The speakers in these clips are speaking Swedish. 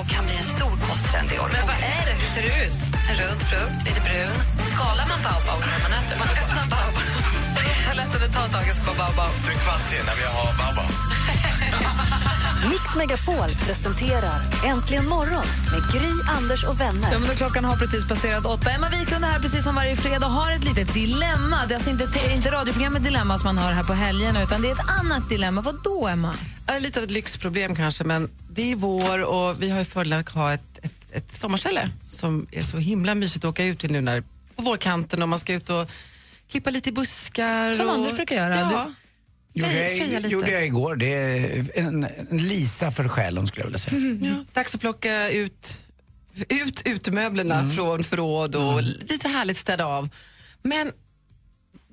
Och kan bli en stor kosttrend i år. Men vad är det? Hur ser det ut? En rund frukt, lite brun. Skalar man baobab när man äter? Man öppnar baobab. Ta lätt under taget på baobab. Du är kvart när vi har Baobab. Mix Megapol presenterar Äntligen morgon med Gry, Anders och vänner. Ja, men då klockan har precis passerat åtta. Emma Wiklund är här precis som varje fredag och har ett litet dilemma. Det är alltså inte, te- inte radioprogrammet Dilemma som man har här på helgen utan det är ett annat dilemma. Vad då, Emma? Lite av ett lyxproblem kanske, men det är vår och vi har ju fördelen att ha ett, ett, ett sommarställe som är så himla mysigt att åka ut till nu när på vårkanten och man ska ut och klippa lite i buskar. Som och, Anders brukar göra. Ja, Gjorde feja, jag, gjorde jag igår. Det är en, en Lisa för själen skulle jag vilja säga. Ja, dags att plocka ut, ut utemöblerna Mm. från förråd och lite härligt städa av. Men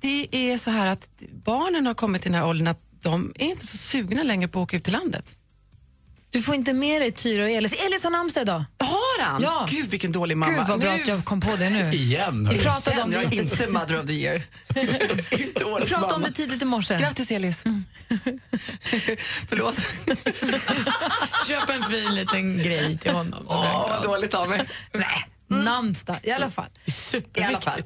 det är så här att barnen har kommit till den här åldern att de är inte så sugna längre på att åka ut till landet. Du får inte med dig Tyra och Elis. Elis har namnsdag idag. Har han? Ja. Gud vilken dålig mamma. Gud vad bra Nu- att jag kom på det nu. Igen. Vi pratade om det, Jag är inte mother of the year. inte Vi årets pratade om det tidigt i morse. Grattis Elis. Förlåt. Köp en fin liten grej till honom. Åh, vad dåligt av mig. Nej, namnsdag i alla fall. I alla fall.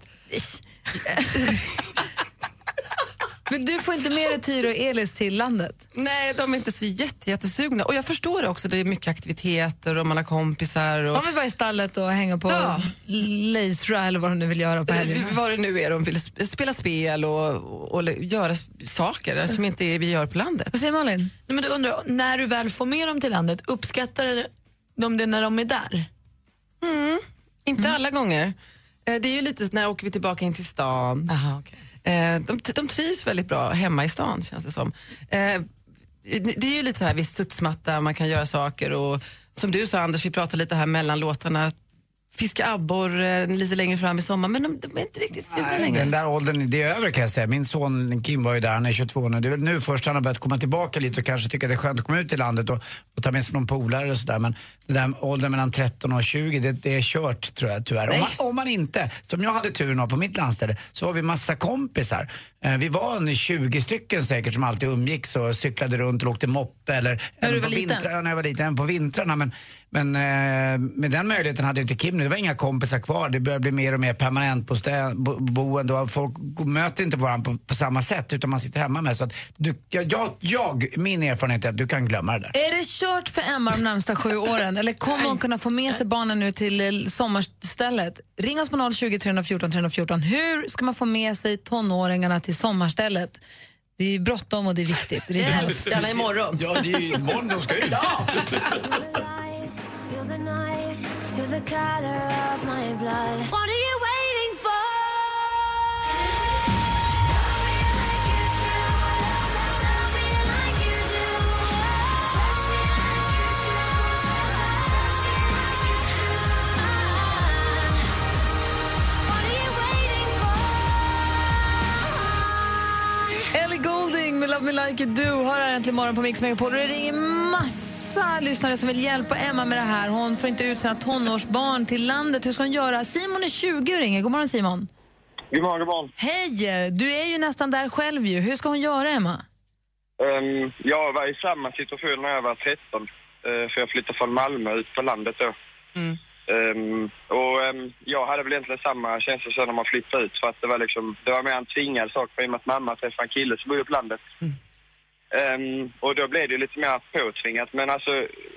Men du får inte med dig Tyra och Elis till landet. Nej, de är inte så jätte, jättesugna. Och jag förstår det också, det är mycket aktiviteter och man har kompisar. Och... De vill vara i stallet och hänga på Ja. Lace eller vad de nu vill göra på helgen. Eh, Vad det nu är, de vill sp- spela spel och, och, göra saker som inte är vi gör på landet. Vad säger Malin? Nej, men då undrar när du väl får med dem till landet, uppskattar de det när de är där? Inte alla gånger. Eh, Det är ju lite när åker vi tillbaka in till stan. Aha, okay. Eh, De, de trivs väldigt bra hemma i stan känns det som. Eh, Det är ju lite så här, visst studsmatta, man kan göra saker och som du sa Anders, vi pratade lite här mellan låtarna, fiska abborre lite längre fram i sommar men de, de är inte riktigt sugna längre. den där åldern, det är över kan jag säga. Min son Kim var ju där, han är 22 nu. Det är väl nu först han har börjat komma tillbaka lite och kanske tycker att det är skönt att komma ut i landet och, och ta med sig någon polare och sådär. Men den där åldern mellan 13 och 20, det, det är kört tror jag tyvärr. Om man, om man inte, som jag hade turen av på mitt landställe, så var vi massa kompisar. Eh, vi var en 20 stycken säkert som alltid umgicks och cyklade runt och åkte moppe eller När du var liten? ja, när jag var liten, på vintrarna. Men, men eh, med den möjligheten hade inte Kim nu. Det var inga kompisar kvar. Det börjar bli mer och mer permanent bo, boende och folk möter inte varandra på, på samma sätt utan man sitter hemma med. Så att du, jag, jag, jag, min erfarenhet är att du kan glömma det där. Är det kört för Emma de närmsta sju åren eller kommer hon kunna få med sig barnen nu till eh, sommarstället? Ring oss på 020 314 314. Hur ska man få med sig tonåringarna till sommarstället? Det är ju bråttom och det är viktigt. Det är helst. Gärna imorgon. Ja, det är ju imorgon de ska ut. Ellie Goulding med Love Me Like You Do har här äntligen morgon på Mix Megapol. Och Det ringer massa lyssnare som vill hjälpa Emma med det här. Hon får inte ut sina tonårsbarn till landet. Hur ska hon göra? Simon är 20 och ringer. God morgon Simon. God morgon, god morgon. Hej! Du är ju nästan där själv ju. Hur ska hon göra Emma? Ehm, jag var i samma situation när jag var 13. eh, för jag flyttade från Malmö ut på landet då. Mm. Ehm, och ehm, jag hade väl egentligen samma känsla sen när man flyttade ut. För att det var liksom, det var mer en tvingad sak för i och med att mamma träffade en kille som bodde på landet. Ehm, och då blev det lite mer påtvingat. Men alltså,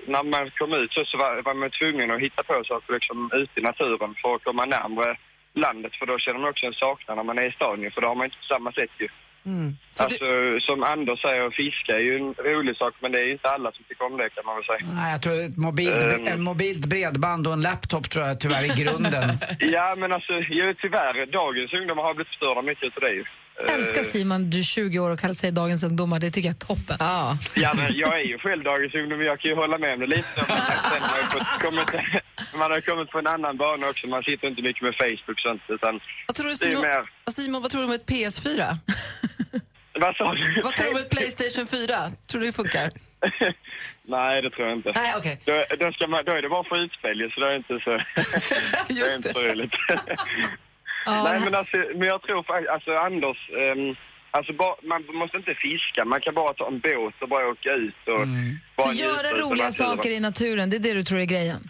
när man kom ut så, så var, var man tvungen att hitta på saker liksom ute i naturen för att komma närmare landet. För då känner man också en saknad när man är i stan ju, för då har man inte på samma sätt ju. Mm. Så Alltså, som Anders säger, fiska är ju en rolig sak, men det är ju inte alla som tycker om det kan man väl säga. Nej, jag tror ett mobilt, Ehm. en mobilt bredband och en laptop tror jag tyvärr är grunden. Ja, men alltså, ju, tyvärr, dagens ungdomar har blivit störda mycket utav det ju. Älskar Simon, du är 20 år och kallar sig dagens ungdomar. Det tycker jag är toppen. Ja. Ja, men jag är ju själv dagens ungdom, men jag kan ju hålla med om det lite. Sen har jag fått kommit, man har kommit på en annan bana också. Man sitter inte mycket med Facebook och sånt, utan Vad tror du, Simon, mer... Simon, vad tror du om ett PS4? Vad sa du? Vad tror du om ett Playstation 4? Tror du det funkar? Nej, det tror jag inte. Nej, okej. Då, då, ska man, då är det bara skjutspel ju, så det är inte så... det är inte så roligt. Nej, men alltså, men jag tror faktiskt, alltså Anders, ehm, alltså bara, man måste inte fiska, man kan bara ta en båt och bara åka ut och... Bara Så göra roliga naturen. saker i naturen, det är det du tror är grejen?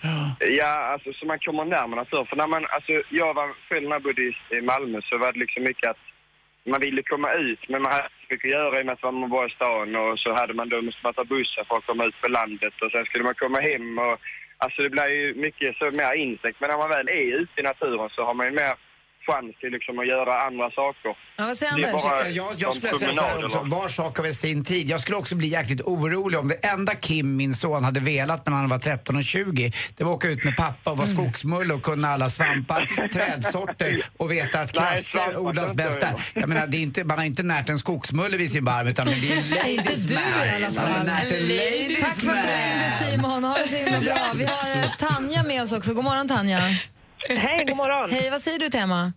Ja, alltså så man kommer närmare naturen. För när man, alltså jag var själv när jag bodde i, i Malmö så var det liksom mycket att man ville komma ut, men man hade inte mycket att göra i och med att man var i stan och så hade man då måste man ta bussen för att komma ut på landet och sen skulle man komma hem och alltså det blir ju mycket så mer insekt. Men när man väl är ute i naturen så har man ju mer chans till liksom att göra andra saker. Ja, vad säger Anders? Jag, jag skulle säga så här också, var sak har väl sin tid. Jag skulle också bli jäkligt orolig om det enda Kim, min son, hade velat när han var 13 och 20, det var att åka ut med pappa och vara skogsmulle och kunna alla svampar, trädsorter och veta att svampar odlas bäst jag där. Jag menar, det är inte, man har inte närt en skogsmulle vid sin barm utan det är Nej, inte ladies du i alla fall. närt en ladies Tack för att du ringde. Simon, ha det så himla bra. Vi har eh, Tanja med oss också. God morgon Tanja. Hej, god morgon. Hej, vad säger du till Emma?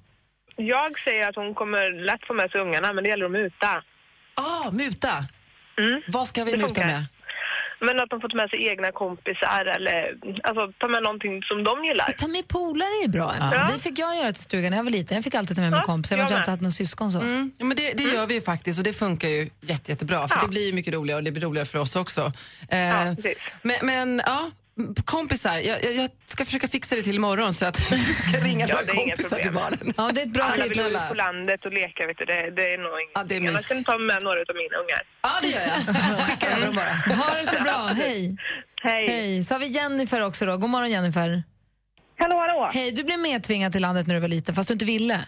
Jag säger att hon kommer lätt få med sig ungarna, men det gäller att muta. Ah, muta. Mm. Vad ska vi Det muta funkar. med? Men att de får ta med sig egna kompisar eller alltså, ta med någonting som de gillar. Ta med polare är bra. Ja. Det fick jag göra till stugan när jag var liten. Jag fick alltid ta med mig Ja, kompisar. jag har inte haft någon syskon så. Mm. Ja, men det, det gör vi ju faktiskt och det funkar ju jätte, jättebra för Ja. det blir ju mycket roligare och det blir roligare för oss också. Eh, Ja, precis. men, men ja, kompisar, jag, jag, jag ska försöka fixa det till imorgon så att vi ska ringa Ja, några det kompisar till problem. barnen. Ja, det är ett bra Alla tips. vill ut på landet och leka, vet du. Det, det är nog ingenting. Ja, det är Jag mys. kan ta med några av mina ungar. Ja, det gör jag. Skicka över dem bara. Ha det så bra. Hej. Hej. Hej. Så har vi Jennifer också då. God morgon Jennifer. Hallå, hallå. Hej, du blev medtvingad till landet när du var liten fast du inte ville.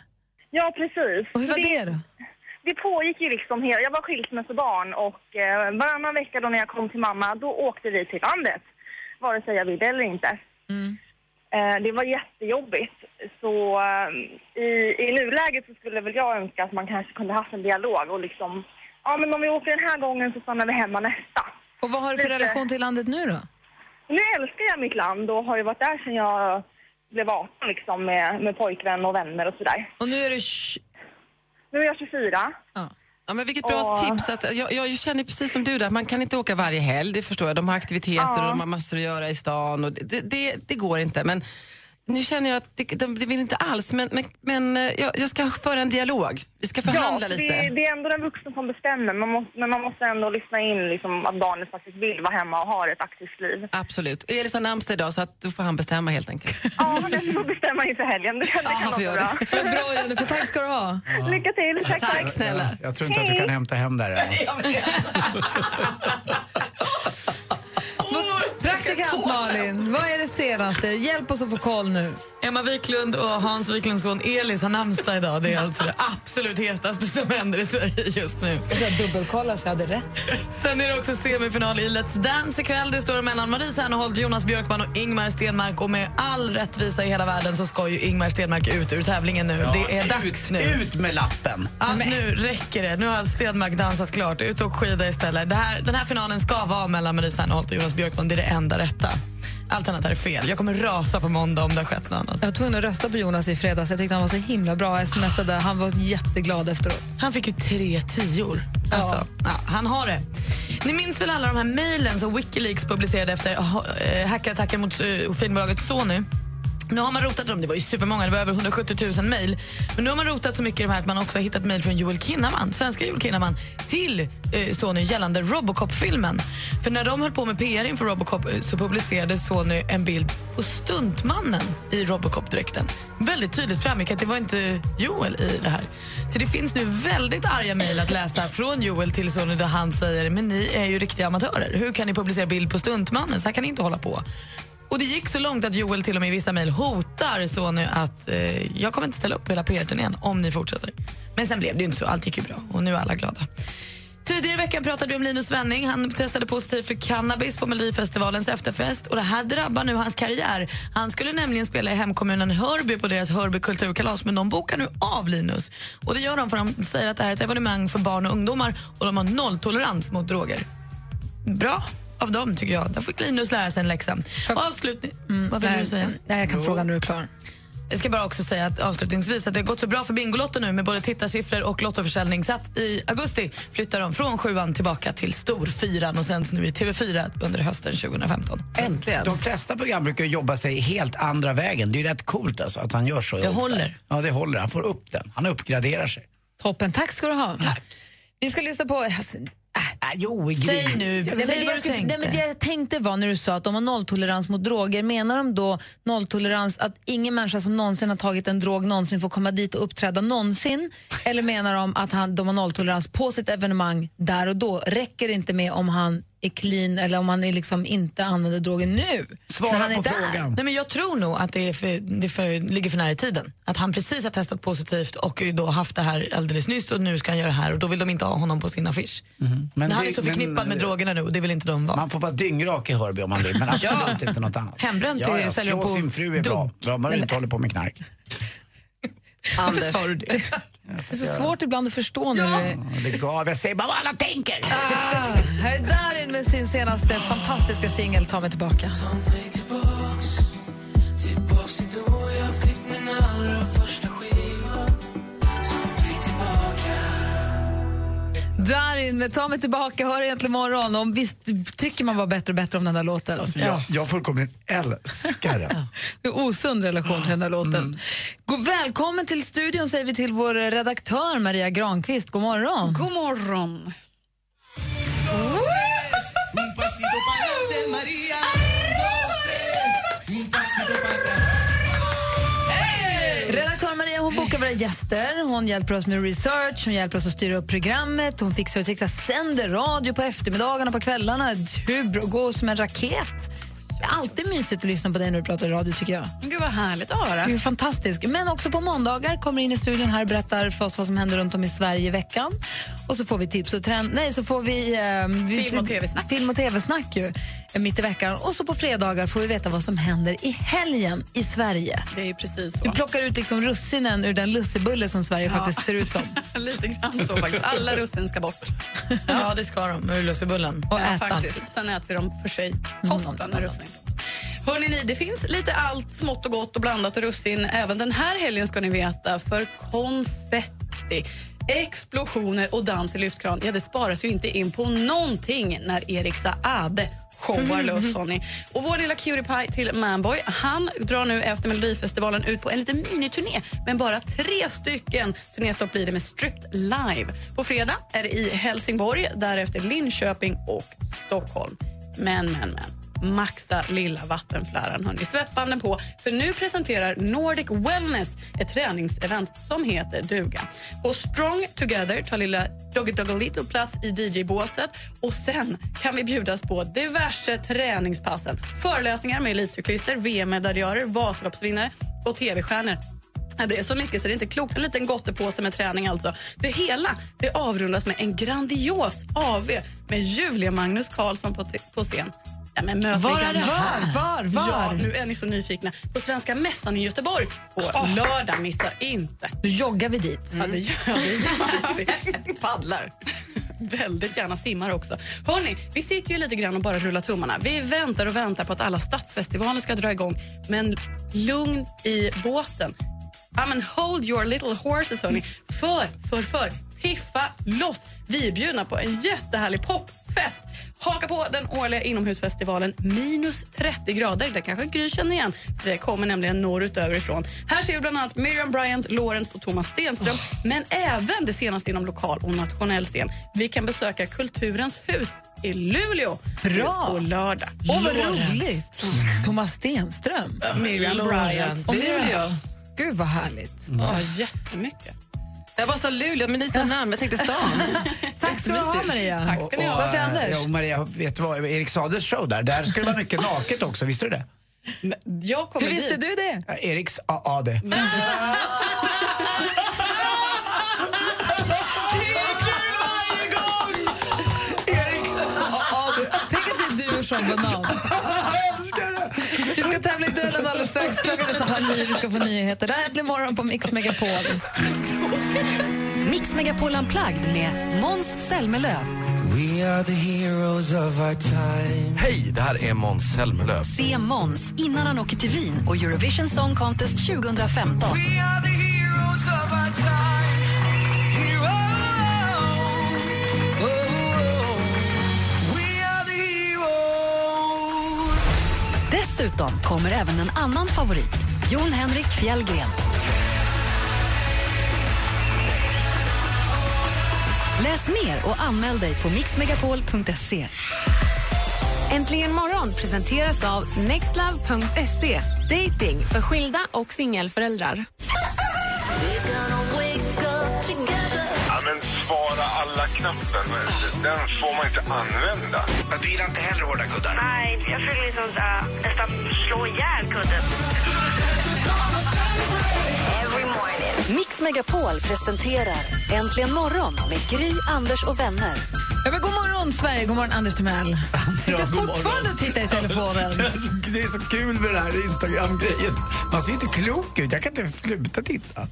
Ja, precis. Och hur var det då? Det pågick ju liksom hela... Jag var skilsmässobarn och eh, varannan vecka då när jag kom till mamma, då åkte vi till landet. Vare sig jag ville eller inte. Mm. Eh, det var jättejobbigt. Så eh, i, i nuläget så skulle väl jag önska att man kanske kunde haft en dialog och liksom... Ja, men om vi åker den här gången så stannar vi hemma nästa. Och vad har du för Lite- relation till landet nu då? Nu älskar jag mitt land och har ju varit där sedan jag blev 18 liksom med, med pojkvän och vänner och sådär. Och nu är du... Nu är jag 24. Ja, men vilket bra Och- tips. Att, jag, jag känner precis som du där, man kan inte åka varje helg, det förstår jag. De har aktiviteter Ja. och de har massor att göra i stan och det, det, det går inte. Men nu känner jag att det, de, det vill inte alls, men, men, men eh, jag, jag ska föra en dialog. Vi ska förhandla ja, lite. Det, det är ändå den vuxna som bestämmer, man måste, men man måste ändå lyssna in liksom, att barnet faktiskt vill vara hemma och ha ett aktivt liv. Absolut. Elis har namnsdag idag så att då får han bestämma helt enkelt. Ja, men jag får bestämma inför helgen. Det, det kan han får låta göra bra. det. Bra Jennifer, tack ska du ha. Lycka till. Tack, tack. Tack snälla. Jag tror inte att du kan hämta hem där. än. Praktikant Malin, vad är det senaste? Hjälp oss att få koll nu. Emma Wiklund och Hans Wiklunds son Elis har namnsdag idag. Det är alltså det absolut hetaste som händer i Sverige just nu. Jag dubbelkollar så jag hade rätt. Sen är det också semifinal i Let's Dance ikväll. Det står mellan Marie Serneholt, Jonas Björkman och Ingmar Stenmark. Och med all rättvisa i hela världen så ska ju Ingmar Stenmark ut ur tävlingen nu. det är dags nu. Ut med lappen! Ja, nu räcker det. Nu har Stenmark dansat klart. Ut och skida istället. Det här, den här finalen ska vara mellan Marie Serneholt och Jonas Björkman. Det är det enda rätta. Allt annat är fel. Jag kommer rasa på måndag om det har skett något annat. Jag var tvungen att rösta på Jonas i fredags. Jag tyckte han var så himla bra. Smsade. Han var jätteglad efteråt. Han fick ju tre tior. Alltså, ja. han har det. Ni minns väl alla de här mejlen som Wikileaks publicerade efter eh, hackerattacken mot eh, filmbolaget Sony? Nu har man rotat dem, det var ju supermånga, det var över 170 000 mejl. Men nu har man rotat så mycket i de här att man också har hittat mejl från Joel Kinnaman, svenska Joel Kinnaman till eh, Sony gällande Robocop-filmen. För när de höll på med PR inför Robocop eh, så publicerade Sony en bild på stuntmannen i Robocop-dräkten. Väldigt tydligt framgick att det var inte Joel i det här. Så det finns nu väldigt arga mejl att läsa från Joel till Sony där han säger men ni är ju riktiga amatörer. Hur kan ni publicera bild på stuntmannen? Så här kan ni inte hålla på. Och Det gick så långt att Joel till och med i vissa mejl hotar Sony att eh, jag kommer inte ställa upp på hela PR-turnén om ni fortsätter. Men sen blev det ju inte så, allt gick ju bra och nu är alla glada. Tidigare i veckan pratade vi om Linus Svenning. Han testade positivt för cannabis på Melodifestivalens efterfest. Och det här drabbar nu hans karriär. Han skulle nämligen spela i hemkommunen Hörby på deras Hörby kulturkalas men de bokar nu av Linus. Och Det gör de för de säger att det här är ett evenemang för barn och ungdomar och de har nolltolerans mot droger. Bra av dem, tycker jag. Där fick Linus lära sig en läxa. Och avslutning... Vad vill nej, du säga? Nej, jag kan fråga när du är klar. Jag ska bara också säga att avslutningsvis att det har gått så bra för Bingolotto nu med både tittarsiffror och lottoförsäljning så att i augusti flyttar de från sjuan tillbaka till storfyran och sänds nu i TV4 under hösten 2015. Äntligen. De flesta program brukar jobba sig helt andra vägen. Det är ju rätt coolt alltså att han gör så. Det håller. Ja, det håller. Han får upp den. Han uppgraderar sig. Toppen, tack ska du ha. Tack. Vi ska lyssna på... Äh, jo, Gry. Säg nu, Nej, men det, jag skulle, tänkte. nej, men det jag tänkte var när du sa att de har nolltolerans mot droger, menar de då nolltolerans att ingen människa som någonsin har tagit en drog någonsin får komma dit och uppträda någonsin? Eller menar de att han, de har nolltolerans på sitt evenemang där och då? Räcker det inte med om han är clean eller om han är liksom inte använder droger nu? Svara när han på inte frågan. Nej, men jag tror nog att det, är för, det för, ligger för nära i tiden. Att han precis har testat positivt och då haft det här alldeles nyss och nu ska han göra det här och då vill de inte ha honom på sin affisch. Men Men han det- är så men- förknippad med drogerna nu och det vill inte de vara. Man får vara dyngrak i Hörby om man vill, men absolut inte något annat. Hembränt ja, är- ja, säljer på sin fru är bra, dunk. bra om man inte håller på med knark. Anders. sa du det? Det är så svårt ibland att förstå är... Ja, Det gav, jag säger bara vad alla tänker. Ah, med sin senaste fantastiska singel Ta mig tillbaka. Darin med Ta mig tillbaka hör egentligen morgon. Om visst tycker man var bättre och bättre om den där låten. Alltså, jag, jag fullkomligt älskar den. Det är osund relation till den där låten. God, välkommen till studion säger vi till vår redaktör Maria Granqvist. God morgon. God morgon. Gäster, hon hjälper oss med research, hon hjälper oss att styra upp programmet, hon fixar och trixar, sänder radio på eftermiddagarna, på kvällarna, hur går som en raket. Det är alltid mysigt att lyssna på dig när du pratar radio tycker jag. Gud vad härligt att höra. Du är fantastisk. Men också på måndagar kommer in i studion här och berättar för oss vad som händer runt om i Sverige i veckan. Och så får vi tips och trend... Nej, så får vi... Eh, vi Film och TV-snack. Film och tv-snack ju, mitt i veckan. Och så på fredagar får vi veta vad som händer i helgen i Sverige. Det är precis så. Vi plockar ut liksom russinen ur den lussebulle som Sverige faktiskt ser ut som. Lite grann så faktiskt. Alla russin ska bort. Ja, det ska de. Ur lussebullen. Och ja, ätas. faktiskt. Sen äter vi dem för sig. Toppen med russin. Hörrni, ni, det finns lite allt smått och gott och blandat och russin även den här helgen ska ni veta. För konfetti, explosioner och dans i lyftkran, ja det sparas ju inte in på någonting när Erik Saade showar loss hörni. Och vår lilla cutie pie till Manboy, han drar nu efter Melodifestivalen ut på en liten miniturné. Men bara tre stycken turnéstopp blir det med Stripped live. På fredag är det i Helsingborg, därefter Linköping och Stockholm. Men, men, men. Maxa lilla vattenfläran. Hörni. Svettbanden på, för nu presenterar Nordic Wellness ett träningsevent som heter duga. På Strong Together tar lilla Doggy Doggelito plats i DJ-båset och sen kan vi bjudas på diverse träningspassen. Föreläsningar med elitcyklister, VM-medaljörer, Vasaloppsvinnare och tv-stjärnor. Det är så mycket så det är inte klokt. En liten gottepåse med träning alltså. Det hela det avrundas med en grandios AV med Julia Magnus Karlsson på, på scen. Ja, men Var är det här? Var? Var? Ja, nu är ni så nyfikna. På Svenska mässan i Göteborg på lördag. Missa inte. Nu joggar vi dit. Ja, det gör, vi. Paddlar. Väldigt gärna simmar också. Hörrni, vi sitter ju lite grann och bara rullar tummarna. Vi väntar och väntar på att alla stadsfestivaler ska dra igång. Men lugn i båten. Ja, men hold your little horses, hörni. För, för, för, piffa loss. Vi är bjudna på en jättehärlig popfest. Haka på den årliga inomhusfestivalen minus 30 grader. Det kanske Gry känner igen, för det kommer nämligen norrut överifrån. Här ser vi bland annat Miriam Bryant, Lawrence och Thomas Stenström, men även det senaste inom lokal och nationell scen. Vi kan besöka Kulturens hus i Luleå Bra. på lördag. Åh, vad roligt! Thomas Stenström. Miriam Bryant. Och Luleå. Gud, vad härligt. Ja, jättemycket. Jag bara sa Luleå, men ni sa namn. Jag tänkte stan. Tack ska du ha, Maria. Tack ska ni ha. Vad säger Anders? Jo, Maria, vet du vad? Erik Sades show där, där skulle det vara mycket naket också. Visste du det? Jag kommer Hur dit. visste du det? Ja, Eriks AAD. Tänk att det är du som Sean Banan ska tävla i duellen alldeles strax. Klockan är snart halv nio. Vi ska få nyheter. Det här är Äntligen morgon på Mix Megapol. Mix Megapol Unplugged med Måns Zelmerlöw. We are the heroes of our time. Hej, det här är Måns Zelmerlöw. Se Måns innan han åker till Wien och Eurovision Song Contest 2015. We are the heroes of our time. Dessutom kommer även en annan favorit, Jon Henrik Fjällgren. Läs mer och anmäl dig på mixmegapol.se. Äntligen morgon presenteras av nextlove.se. Dating för skilda och singelföräldrar. Alla-knappen, den får man inte använda. Du gillar inte heller hårda kuddar? Nej, jag vill liksom uh, nästan slå ihjäl kudden. Mix Megapol presenterar Äntligen morgon med Gry, Anders och vänner. Ja, men god morgon, Sverige. God morgon, Anders Timell. Sitter morgon. fortfarande och tittar i telefonen. Det är, så, det är så kul med den här Instagram-grejen. Man ser inte klok ut. Jag kan inte sluta titta.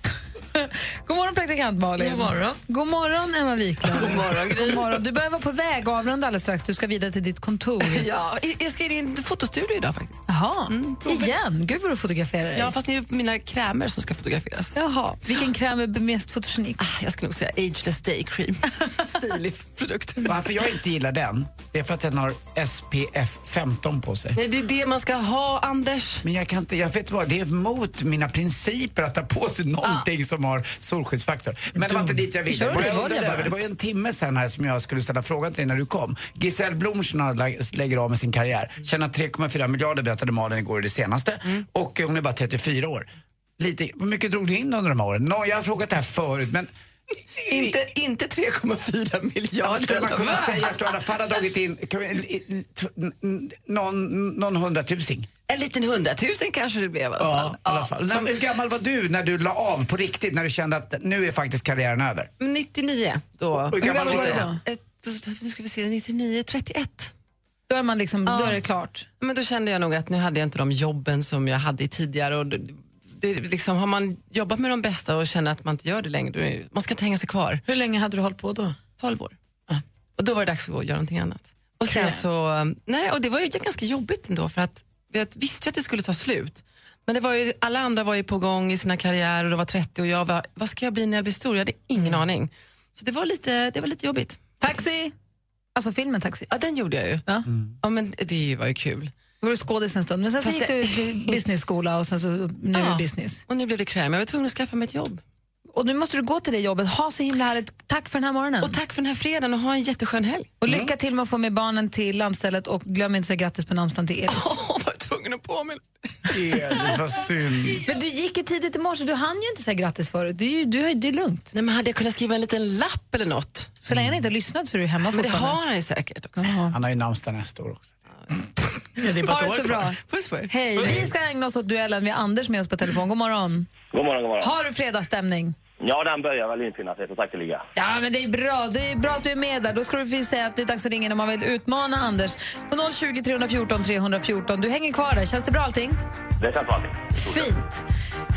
God morgon, praktikant Malin. God morgon. God morgon, Emma Wiklund. God morgon, Gry. God morgon. Du börjar vara på väg att avrunda alldeles strax. Du ska vidare till ditt kontor. Ja, jag ska in i en fotostudio idag faktiskt. Jaha, igen? Gud vad du fotograferar dig. Ja, fast det är mina krämer som ska fotograferas. Jaha. Vilken kräm är mest fotogenik? Ah, Jag skulle nog säga Ageless Day Cream. Stilig produkt. Varför jag inte gillar den, det är för att den har SPF 15 på sig. Nej, det är det man ska ha, Anders. Men jag kan inte, jag vet vad, det är emot mina principer att ta på sig någonting som har solskyddsfaktor. Men det var inte dit jag ville. Det var, det, det var ju en timme sen här som jag skulle ställa frågan till dig när du kom. Giselle Blomsson lägger av med sin karriär. Tjänar 3,4 miljarder berättade Malin igår i det senaste. Och hon är bara 34 år. Lite, hur mycket drog du in under de här åren? Nå, jag har frågat det här förut men Inte, inte 3,4 Ja, miljarder. skulle man kunna säga att du i alla fall har dragit in någon, någon hundratusing? En liten hundratusen kanske det blev i alla fall. Ja, i alla fall. Som Hur gammal var du när du la av på riktigt, när du kände att nu är faktiskt karriären över? 99 då. Hur gammal var du då? Ett, då? Nu ska vi se, 99, 31. Då är, man liksom, Ja. då är det klart. Men då kände jag nog att nu hade jag inte de jobben som jag hade i tidigare. Och det, det, liksom, har man jobbat med de bästa och känner att man inte gör det längre, man ska inte hänga sig kvar. Hur länge hade du hållit på då? 12 år. Och då var det dags att gå och göra någonting annat. Och, sen så, nej, och det var ju ganska jobbigt ändå för att jag visste ju att det skulle ta slut. Men det var ju, alla andra var ju på gång i sina karriärer och de var 30 och jag var, vad ska jag bli när jag blir stor? Jag hade ingen aning. Så det var lite, det var lite jobbigt. Taxi! Alltså filmen Taxi. Ja, den gjorde jag ju. Ja. Ja, men det var ju kul. Då var du skådis en stund, men sen så Fast gick du till businessskola och sen så nu Ja. business. Och nu blev det kräm. Jag var tvungen att skaffa mig ett jobb. Och nu måste du gå till det jobbet. Ha så himla härligt. Tack för den här morgonen. Och tack för den här fredagen och ha en jätteskön helg. Och lycka till med att få med barnen till landstället och glöm inte att säga grattis på namnsdagen till Elis. Tvungen att påminna. Elis, vad synd. Men du gick ju tidigt i morse, du hann ju inte säga grattis förut. Du, du, har- det är lugnt. Nej, men hade jag kunnat skriva en liten lapp eller något? Så länge han inte har lyssnat så är du hemma Men det har han ju säkert också. Han har ju namnsdag nästa år också. Ja, det är Ha det så bra. Puss på er. Hej, vi ska ägna oss åt duellen med Anders med oss på telefon. God morgon. God morgon, god morgon. Har du fredagsstämning? Ja, den börjar väl infinna sig så sakteliga. Ja, men det är bra. Det är bra att du är med där. Då ska du få säga att det är dags att ringa när man vill utmana Anders. På 020 314 314. Du hänger kvar där. Känns det bra allting? Det känns vanligt. Fint.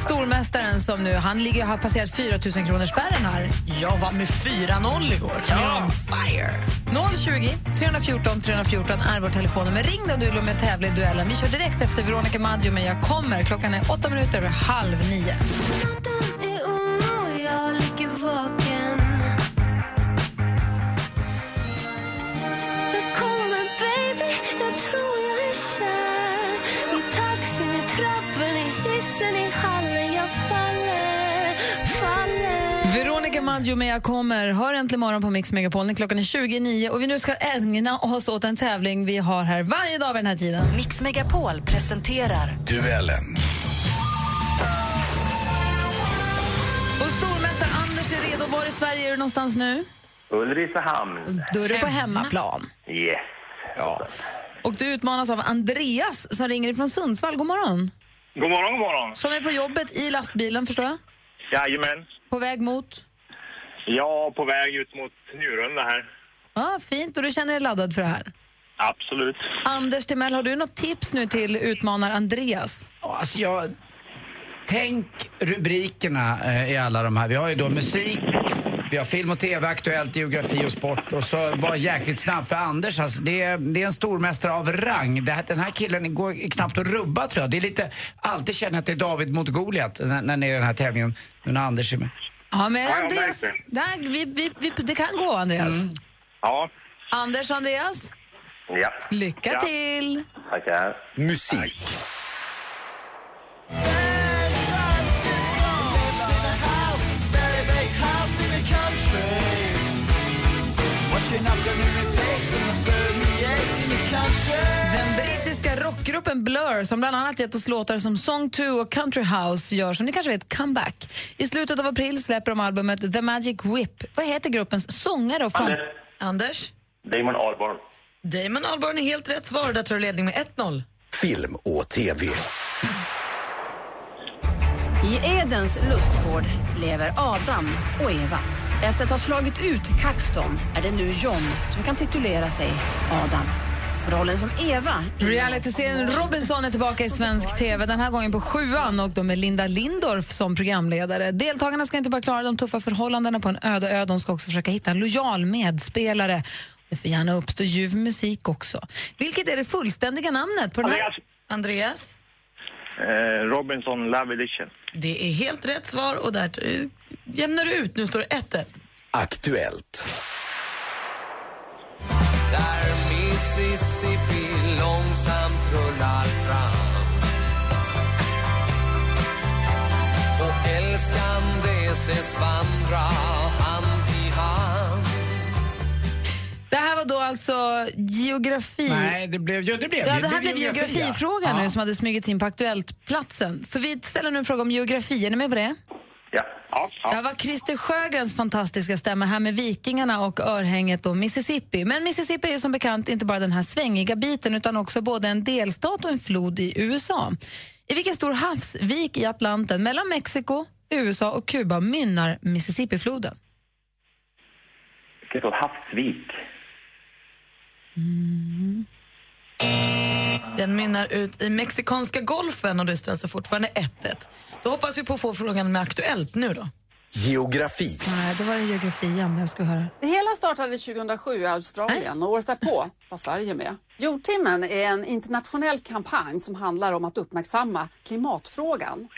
Stormästaren som nu, han ligger, har passerat 4 000 kronors spärren här. Jag var med 4-0 igår. Ja. On fire. 020 314 314 är vår telefonnummer. Ring om du vill med tävla i duellen. Vi kör direkt efter Veronica Maggio med Jag kommer. Klockan är åtta minuter över halv nio. Veronica Maggio med Jag kommer. Hör äntligen morgon på Mix Megapol. Klockan är 29 och vi nu ska ägna oss åt en tävling vi har här varje dag vid den här tiden. Mix Megapol presenterar Duellen. Och stormästare Anders är redo. Var i Sverige är du någonstans nu? Ulricehamn. Då är du på hemmaplan. Yes. Ja. Och du utmanas av Andreas som ringer från Sundsvall. God morgon. God morgon, god morgon. Som är på jobbet i lastbilen, förstår jag? Jajamän. På väg mot? Ja, på väg ut mot Njurunda här. Ja, fint. Och du känner dig laddad för det här? Absolut. Anders Timell, har du något tips nu till utmanar Andreas? Ja, Alltså jag... Tänk rubrikerna eh, i alla de här. Vi har ju då musik, vi har film och tv, aktuellt, geografi och sport. Och så var jäkligt snabb för Anders. Alltså, det, är, det är en stormästare av rang. Det här, den här killen går knappt att rubba tror jag. Det är lite, alltid känner att det är David mot Goliat när, när ni är i den här tävlingen. Nu när Anders är med. Ja, men Andreas, där, vi, vi, vi, det kan gå Andreas. Ja. Anders och Andreas, Ja. lycka Ja. till! Tackar. Musik. Den brittiska rockgruppen Blur som bland annat gett oss låtar som Song 2 och Country House gör som ni kanske vet comeback. I slutet av april släpper de albumet The Magic Whip. Vad heter gruppens sångare och front... Anders. Anders? Damon Albarn. Damon Albarn är helt rätt svar. Där tar du ledning med 1-0. Film och tv. I Edens lustgård lever Adam och Eva. Efter att ha slagit ut Kaxton är det nu John som kan titulera sig Adam. Rollen som Eva Realityserien Robinson är tillbaka i svensk TV, den här gången på sjuan och de med Linda Lindorff som programledare. Deltagarna ska inte bara klara de tuffa förhållandena på en öde ö, de ska också försöka hitta en lojal medspelare. Det får gärna uppstå ljuv musik också. Vilket är det fullständiga namnet på den här... Andreas. Andreas? Eh, Robinson Love Edition. Det är helt rätt svar och där jämnar du ut. Nu står det 1-1. Aktuellt. Där Mississippi långsamt rullar fram Och älskande ses här var då alltså geografi... Nej, det blev... Ja, det blev Ja, det här blev geografifrågan ja. nu som hade smugit in på Aktuellt-platsen. Så vi ställer nu en fråga om geografi. Är ni med på det? Ja. Ja. Det var Christer Sjögrens fantastiska stämma här med Vikingarna och örhänget och Mississippi. Men Mississippi är ju som bekant inte bara den här svängiga biten utan också både en delstat och en flod i USA. I vilken stor havsvik i Atlanten mellan Mexiko, USA och Kuba mynnar Mississippifloden? Vilken stor havsvik. Den mynnar ut i Mexikanska golfen och det står alltså fortfarande 1-1. Då hoppas vi på att få frågan med Aktuellt nu då. Geografi. Nej, då var det geografi igen jag skulle höra. Det hela startade 2007 i Australien och året därpå var Sverige med. Jordtimmen är en internationell kampanj som handlar om att uppmärksamma klimatfrågan.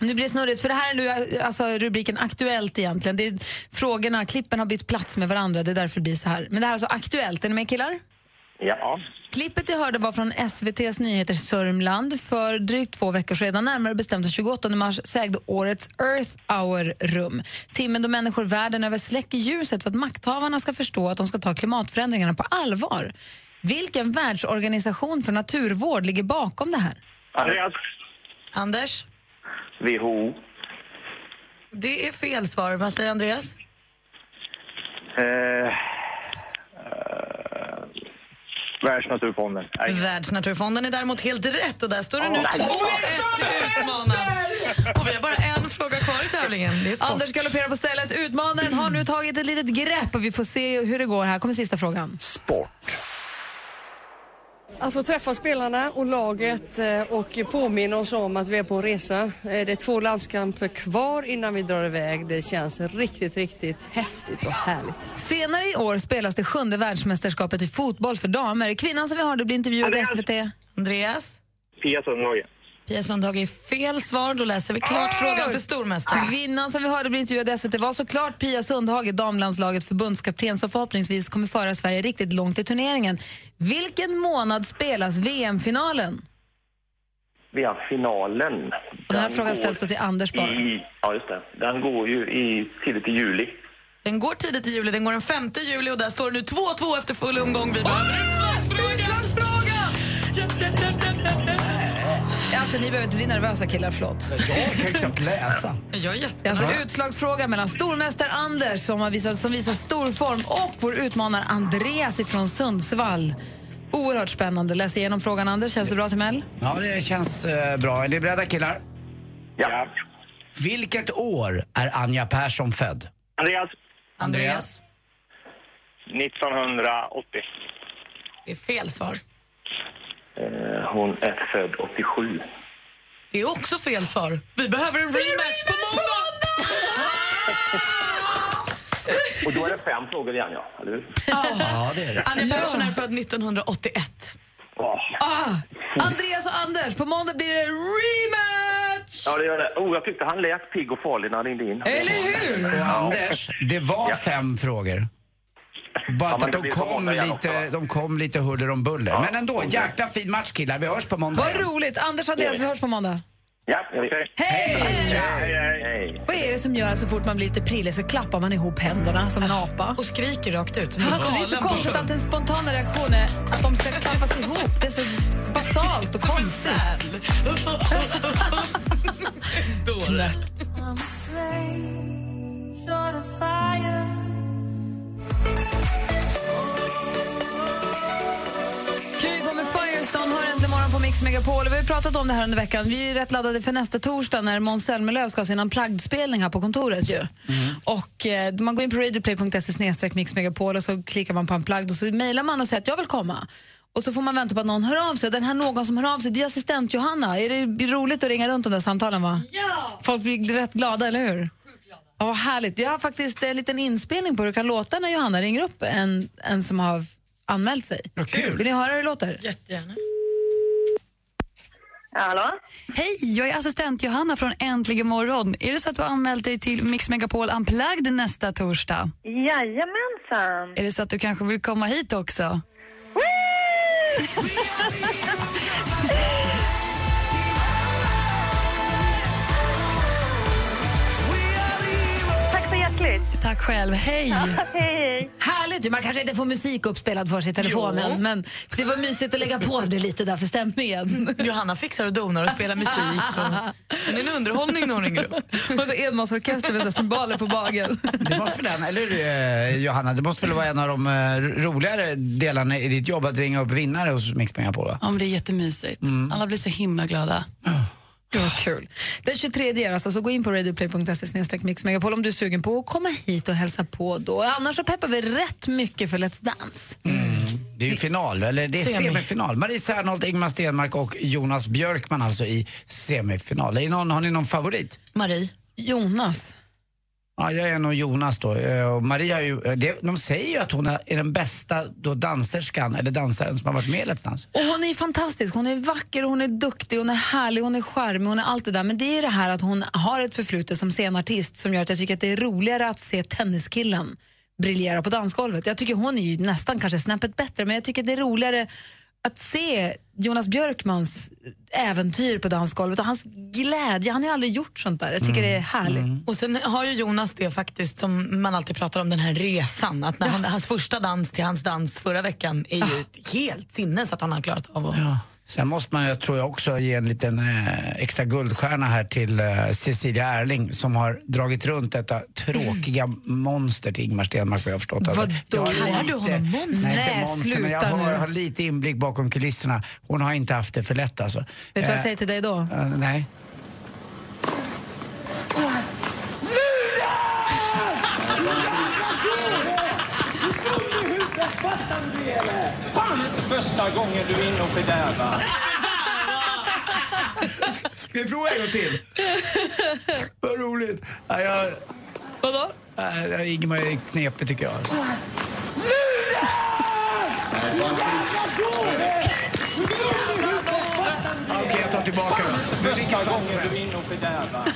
Nu blir det snurrigt, för det här är nu alltså, rubriken Aktuellt egentligen. Det är frågorna, klippen har bytt plats med varandra, det är därför det blir så här. Men det här är alltså Aktuellt, är ni med killar? Ja. Klippet jag hörde var från SVTs nyheter Sörmland. För drygt två veckor sedan, närmare bestämt den 28 mars, så ägde årets Earth Hour rum. Timmen då människor världen över släcker ljuset för att makthavarna ska förstå att de ska ta klimatförändringarna på allvar. Vilken världsorganisation för naturvård ligger bakom det här? Andreas. Anders? WHO. Det är fel svar. Vad säger Andreas? Eh, eh, Världsnaturfonden. Nej. Världsnaturfonden är däremot helt rätt och där står det nu 2-1 nej. till utmanaren. Och vi har bara en fråga kvar i tävlingen. Det är sport. Anders galopperar på stället. Utmanaren har nu tagit ett litet grepp och vi får se hur det går. Här kommer sista frågan. Att få träffa spelarna och laget eh, och påminna oss om att vi är på en resa. Eh, Det är två landskamper kvar innan vi drar iväg. Det känns riktigt, riktigt häftigt och härligt. Senare i år spelas det sjunde världsmästerskapet i fotboll för damer. Kvinnan som vi hörde blir intervjuad i SVT. Andreas? Pia Sundhage. Pia Sundhage är fel svar. Då läser vi klart frågan för stormästaren. Kvinnan som vi hörde bli intervjuad i SVT var såklart Pia Sundhage, damlandslaget förbundskapten som förhoppningsvis kommer föra Sverige riktigt långt i turneringen. Vilken månad spelas VM-finalen? Vi har finalen. Och den här Den frågan ställs då till Anders bara. I, ja, just det. Den går ju i, tidigt i juli. Den går tidigt i juli, den går den 5 juli och där står det nu 2-2 efter full omgång. Vi behöver utslagsfråga! Alltså, ni behöver inte bli nervösa killar, förlåt. Jag kan knappt läsa. Jag är alltså utslagsfråga mellan stormästare Anders som, har visat, som visar stor form och vår utmanare Andreas ifrån Sundsvall. Oerhört spännande. Läs igenom frågan, Anders. Känns det bra till Mel? Ja, det känns eh, bra. Är ni beredda killar? Ja. Vilket år är Anja Persson född? Andreas. Andreas? 1980. Det är fel svar. Eh, hon är född 87. Det är också fel svar. Vi behöver en rematch på måndag! Och då är det fem frågor igen, ja. Eller hur? Ja, det är det. Anja Persson är född 1981. Ah, Andreas och Anders, på måndag blir det rematch! Ja, det gör det. Oh, jag tyckte han lät pigg och farlig när han ringde in. Eller hur? Anders, det var fem frågor. Bara att de kom, lite, de kom lite huller om buller. Men ändå, jäkla fin match killar. Vi hörs på måndag. Vad roligt! Anders och Andreas, vi hörs på måndag. Ja, okej. Hej! Hej. Vad är det som gör att så fort man blir lite prillig så klappar man ihop händerna som en apa? Och skriker rakt ut. Alltså, det är så konstigt att den spontana reaktionen är att de ska klappas ihop. Det är så basalt och konstigt. Knäpp. Mix Megapol. Vi har pratat om det här under veckan. Vi är rätt laddade för nästa torsdag när Måns Zelmerlöw ska ha sin unplugged-spelning här på kontoret. Ju. Och, eh, man går in på radioplay.se Mix Megapol och så klickar man på unplugged och så mejlar man och säger att jag vill komma. Och så får man vänta på att någon hör av sig. Den här någon som hör av sig, det är assistent Johanna. Är det roligt att ringa runt de där samtalen? va? Ja! Folk blir rätt glada, eller hur? Ja, vad härligt. Jag har faktiskt en liten inspelning på hur det kan låta när Johanna ringer upp en, en som har anmält sig. kul. Vill ni höra hur det låter? Jättegärna. Hallå? Hej, jag är assistent Johanna från Äntligen morgon. Är det så att du har anmält dig till Mix Megapol Unplugged nästa torsdag? Jajamensan. Är det så att du kanske vill komma hit också? Tack själv. Hej! Hej. Härligt. Man kanske inte får musik uppspelad för sig i telefonen, Jo. men det var mysigt att lägga på det lite där för stämningen. Johanna fixar och donar och spelar musik. Och... Det är en underhållning när hon ringer upp. Och så enmansorkester med så cymbaler på bagen. Det måste väl, eller eh, Johanna, det måste väl vara en av de eh, roligare delarna i ditt jobb att ringa upp vinnare hos Mix Megapol? va? Ja, men det är jättemysigt. Alla blir så himla glada. Gud vad kul. Den 23 är alltså, så gå in på radioplay.se mixmegapol om du är sugen på att komma hit och hälsa på då. Annars så peppar vi rätt mycket för Let's Dance. Det är ju final, eller det är Semi. semifinal. Marie Serneholt, Ingmar Stenmark och Jonas Björkman alltså i semifinal. Är någon, har ni någon favorit? Marie. Jonas. Ja, jag är nog Jonas då. Eh, och Maria är ju, eh, de säger ju att hon är den bästa då danserskan, eller dansaren som har varit med i Let's Dance. Och hon är fantastisk. Hon är vacker, hon är duktig, hon är härlig, hon är charmig, hon är allt det där. Men det är det här att hon har ett förflutet som scenartist som gör att jag tycker att det är roligare att se tenniskillen briljera på dansgolvet. Jag tycker hon är ju nästan kanske snäppet bättre, men jag tycker det är roligare att se Jonas Björkmans äventyr på dansgolvet och hans glädje. Han har ju aldrig gjort sånt där. Jag tycker det är härligt. Och sen har ju Jonas det faktiskt som man alltid pratar om, den här resan. Att när han, hans första dans till hans dans förra veckan är ju helt sinnes att han har klarat av att... Sen måste man, jag tror jag också, ge en liten eh, extra guldstjärna här till eh, Cecilia Erling som har dragit runt detta tråkiga monster till Ingmar Stenmark vad jag har förstått. Alltså, Vadå? Kallar du honom monster? Nej, inte monster, men jag sluta har, har lite inblick bakom kulisserna. Hon har inte haft det för lätt alltså. Vet du vad jag säger till dig då? Eh, nej. Fan inte första gången du är inne och fördärvar. Ska vi prova en gång till? Vad roligt. Ja, jag, Vadå? äh, Ingemar är knepig tycker jag. Okej, jag tar tillbaka vilket Första gången du är inne och fördärvar.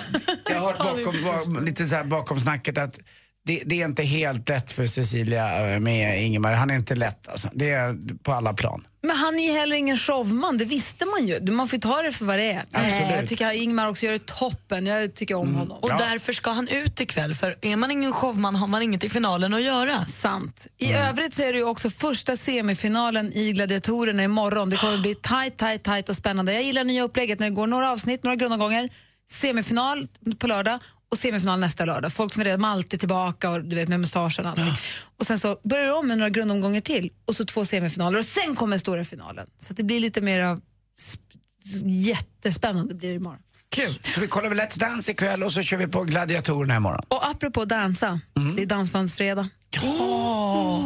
Jag har hört bakom, bak- lite så här bakom snacket att det, det är inte helt lätt för Cecilia eh, med Ingemar. Han är inte lätt alltså. Det är på alla plan. Men han är ju heller ingen showman, det visste man ju. Man får ju ta det för vad det är. Absolut. Nej, jag tycker att Ingmar också gör det toppen. Jag tycker om honom. Och därför ska han ut ikväll, för är man ingen showman har man inget i finalen att göra. Sant. I övrigt så är det ju också första semifinalen i Gladiatorerna imorgon. Det kommer bli tight, tight, tight och spännande. Jag gillar nya upplägget när det går några avsnitt, några grundomgångar, semifinal på lördag och semifinal nästa lördag. Folk som är redan alltid tillbaka och du vet med mustaschen och allting. Och sen så börjar det om med några grundomgångar till och så två semifinaler och sen kommer stora finalen. Så det blir lite mer av sp- jättespännande blir det imorgon. Kul. Så vi kollar väl Let's Dance ikväll och så kör vi på Gladiatorerna imorgon. Och apropå dansa, det är dansbandsfredag.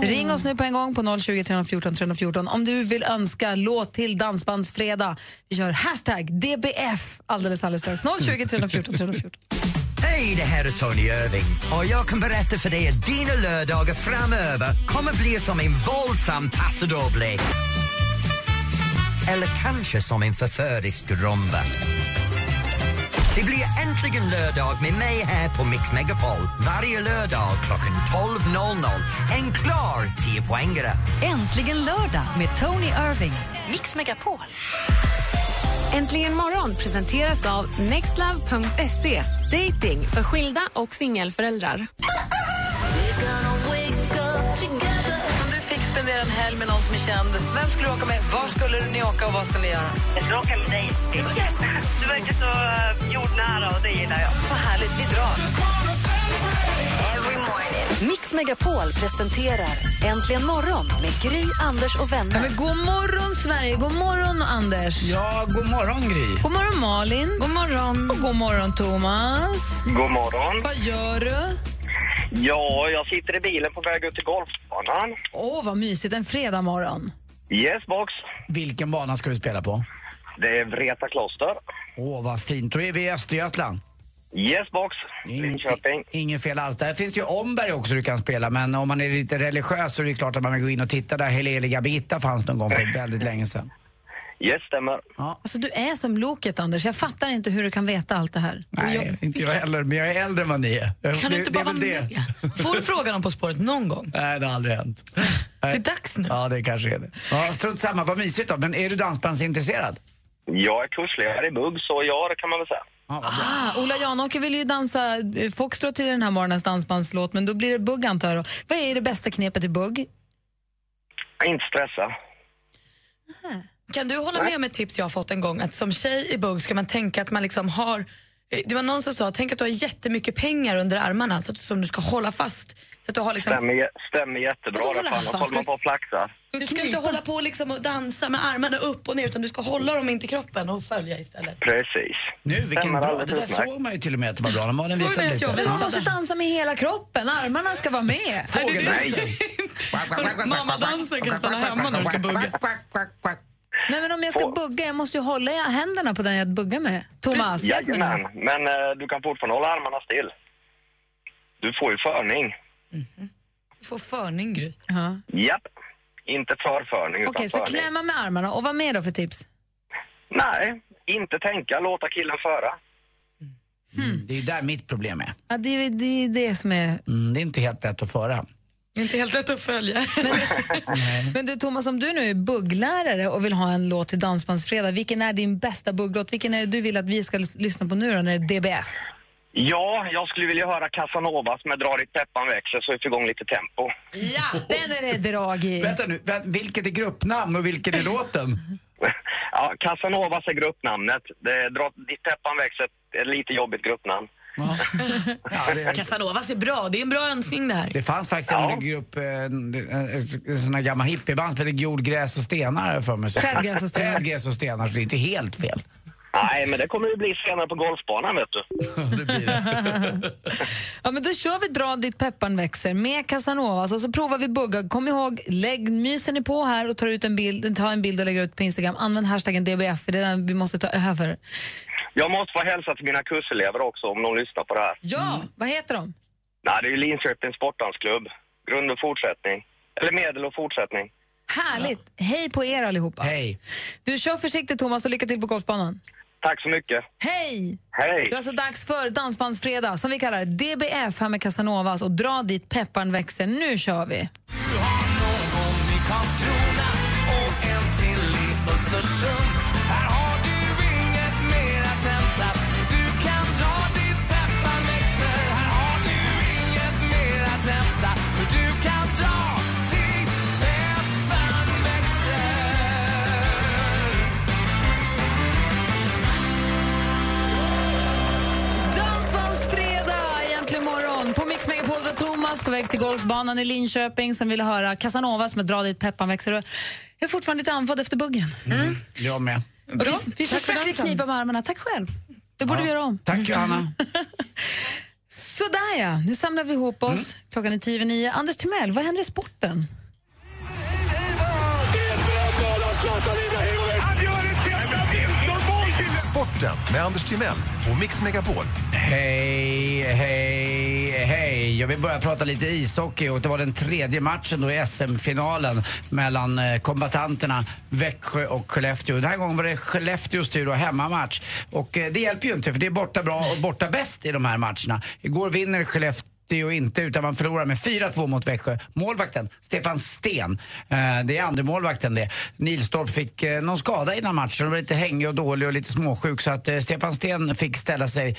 Ring oss nu på en gång på 020 314 314 om du vill önska låt till Dansbandsfredag. Vi kör hashtag DBF alldeles, alldeles strax. 020 314 314. Hej, det här är Tony Irving och jag kan berätta för dig att dina lördagar framöver kommer bli som en våldsam passadoble. Eller kanske som en förförisk rumba. Det blir äntligen lördag med mig här på Mix Megapol varje lördag klockan 12.00. En klar 10-poängare. Äntligen lördag med Tony Irving. Mix Megapol. Äntligen morgon presenteras av nextlove.se. Dating för skilda och singelföräldrar. Om du fick spendera en helg med någon som är känd, vem skulle du åka med? Var skulle ni åka och vad skulle ni göra? Jag ska åka med dig. Yes! Du verkar så uh, jordnära och det gillar jag. Vad härligt, vi drar. Mix Megapol presenterar Äntligen morgon med Gry, Anders och vänner. Ja, men god morgon, Sverige! God morgon, Anders! Ja, god morgon, Gry. God morgon, Malin! God morgon! Och god morgon, Thomas! God morgon. Vad gör du? Ja, jag sitter i bilen på väg ut till golfbanan. Åh, vad mysigt. En fredag morgon. Yes, box. Vilken bana ska du spela på? Det är Vreta kloster. Åh, vad fint. Då är vi i Östergötland. Yes, box. Linköping. Inget fel alls. Där finns ju Omberg också du kan spela, men om man är lite religiös så är det klart att man vill gå in och titta där. Heliga Birgitta fanns någon gång för väldigt länge sedan. Yes, stämmer. Alltså, du är som Loket, Anders. Jag fattar inte hur du kan veta allt det här. Nej, inte jag heller, men jag är äldre än vad ni är. Kan det, du inte det bara vara det. med? Får du frågan om På spåret någon gång? Nej, det har aldrig hänt. Det är dags nu. Ja, det kanske är det. Ja, strunt samma, vad mysigt då. Men är du dansbandsintresserad? Jag är kursledare i bugg, så ja, det kan man väl säga. Ah, Ola Janåker vill ju dansa eh, foxtrot till den här morgonens dansbandslåt, men då blir det bugg antar jag. Vad är det bästa knepet i bugg? Inte stressa. Kan du hålla med om ett tips jag har fått en gång? Att som tjej i bugg ska man tänka att man liksom har eh, det var någon som sa, tänk att du har jättemycket pengar under armarna så att, som du ska hålla fast. Så att du har liksom... Stämmer, stämmer jättebra. Vadå hålla fan, håller man på och flaxar. Du ska inte hålla på liksom och dansa med armarna upp och ner utan du ska hålla dem in till kroppen och följa istället. Precis. Nu, vilken Stämmer bra. alldeles Det där utmärkt. såg man ju till och med att det var bra. De hade Såg visat ni att lite. jag visade? Man måste dansa med hela kroppen, armarna ska vara med. Fågeldansen. Mammadansen kan stanna hemma när du ska bugga. Nej, men om jag ska bugga, jag måste ju hålla i händerna på den jag buggar med. Thomas, hjälp mig Jajamän, men eh, du kan fortfarande hålla armarna still. Du får ju förning. Du får förning, Gry. Ja. Japp. Inte förförning, utan Okej, så förning. klämma med armarna. Och vad mer då för tips? Nej, inte tänka. Låta killen föra. Mm, det är ju där mitt problem är. Ja, det, är- det är det som är... Mm, det är inte helt lätt att föra. Inte helt lätt att följa. Men du Thomas, om du nu är bugglärare och vill ha en låt till Dansbandsfredag, vilken är din bästa bugglåt? Vilken är det du vill att vi ska lyssna på nu då, när det är DBF? Ja, jag skulle vilja höra Casanovas med Dra ditt peppan växer så vi får igång lite tempo. Ja, den är det drag i. Vänta nu, vänta, vilket är gruppnamn och vilken är låten? Ja, Casanovas är gruppnamnet. Det är Dra ditt peppan växer är ett lite jobbigt gruppnamn. Casanovas är bra, det är en bra önskning det här. Det fanns faktiskt en grupp, eh, en, en, en sån här gammal hippieband som hette Jordgräs och stenar för mig. Trädgräs och stenar. Trädgräs och stenar, så det är inte helt fel. Nej, men det kommer ju bli senare på golfbanan, vet du. Ja, men då kör vi Dra ditt pepparn växer med Casanovas och så provar vi bugga. Kom ihåg, lägg, myser ni på här och tar ut en bild, tar en bild och lägger ut på Instagram. Använd hashtaggen DBF, för det är den vi måste ta över. Jag måste få hälsa till mina kurselever också om de lyssnar på det här. Ja, vad heter de? Nej, det är ju Linköpings sportdansklubb. Grund och fortsättning. Eller medel och fortsättning. Härligt! Hej på er allihopa. Hej. Du kör försiktigt Thomas och lycka till på golfbanan. Tack så mycket. Hej! Hej! Det är alltså dags för Dansbandsfredag, som vi kallar det. DBF här med Casanovas och Dra dit pepparn växer. Nu kör vi! i Karlskrona och en till i Östersund. Thomas på väg till golfbanan i Linköping som ville höra Casanovas med Dra dit pepparn växer. Jag är fortfarande lite andfådd efter buggen. Jag med. Bra. Vi Tack för försökte knipa med armarna. Tack själv. Det borde Ja. vi göra om. Tack Johanna. Sådär ja, nu samlar vi ihop oss. Klockan Klockan är tio nio. Anders Timell, vad händer i sporten? Sporten med Anders Timell och Mix Megapol. Hej, hej, hej. Jag vill börja prata lite ishockey och det var den tredje matchen då i SM-finalen mellan eh, kombatanterna Växjö och Skellefteå. Den här gången var det Skellefteås tur och hemmamatch. Och eh, det hjälper ju inte för det är borta bra och borta bäst i de här matcherna. Igår vinner Skellefteå och inte utan man förlorar med 4-2 mot Växjö. Målvakten, Stefan Sten, eh, det är andra målvakten det. Nilstorp fick eh, någon skada innan matchen och var lite hängig och dålig och lite småsjuk så att eh, Stefan Sten fick ställa sig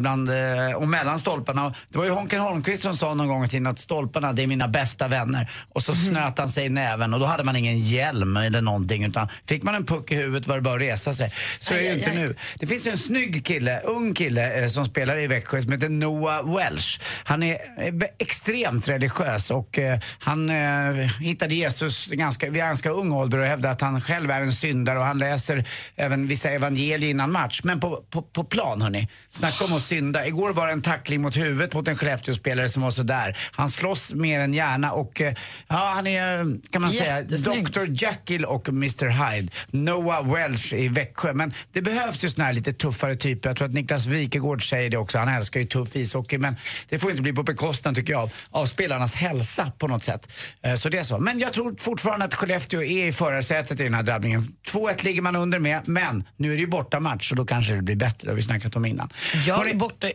bland och mellan stolparna. Det var ju Honken Holmqvist som sa någon gång tiden att stolparna det är mina bästa vänner. Och så snöt han sig i näven och då hade man ingen hjälm eller någonting utan fick man en puck i huvudet var det bara att resa sig. Så är det ju Aj, inte aj, aj. nu. Det finns ju en snygg kille, ung kille som spelar i Växjö som heter Noah Welsh. Han är eh, extremt religiös och eh, han eh, hittade Jesus ganska, vid ganska ung ålder och hävdar att han själv är en syndare och han läser även vissa evangelier innan match. Men på, på, på plan hörni, snacka om att synda. Igår var det en tackling mot huvudet mot en Skellefteåspelare som var sådär. Han slåss mer än gärna och ja, han är, kan man säga. Dr Jekyll och Mr Hyde. Noah Welsh i Växjö. Men det behövs ju såna här lite tuffare typer. Jag tror att Niklas Wikegård säger det också. Han älskar ju tuff ishockey. Men det får inte bli på bekostnad tycker jag av, spelarnas hälsa på något sätt. Eh, Så det är så. Men jag tror fortfarande att Skellefteå är i förarsätet i den här drabbningen. 2-1 ligger man under med. Men nu är det ju bortamatch och då kanske det blir bättre. Det har vi snackat om innan. Jag är borta,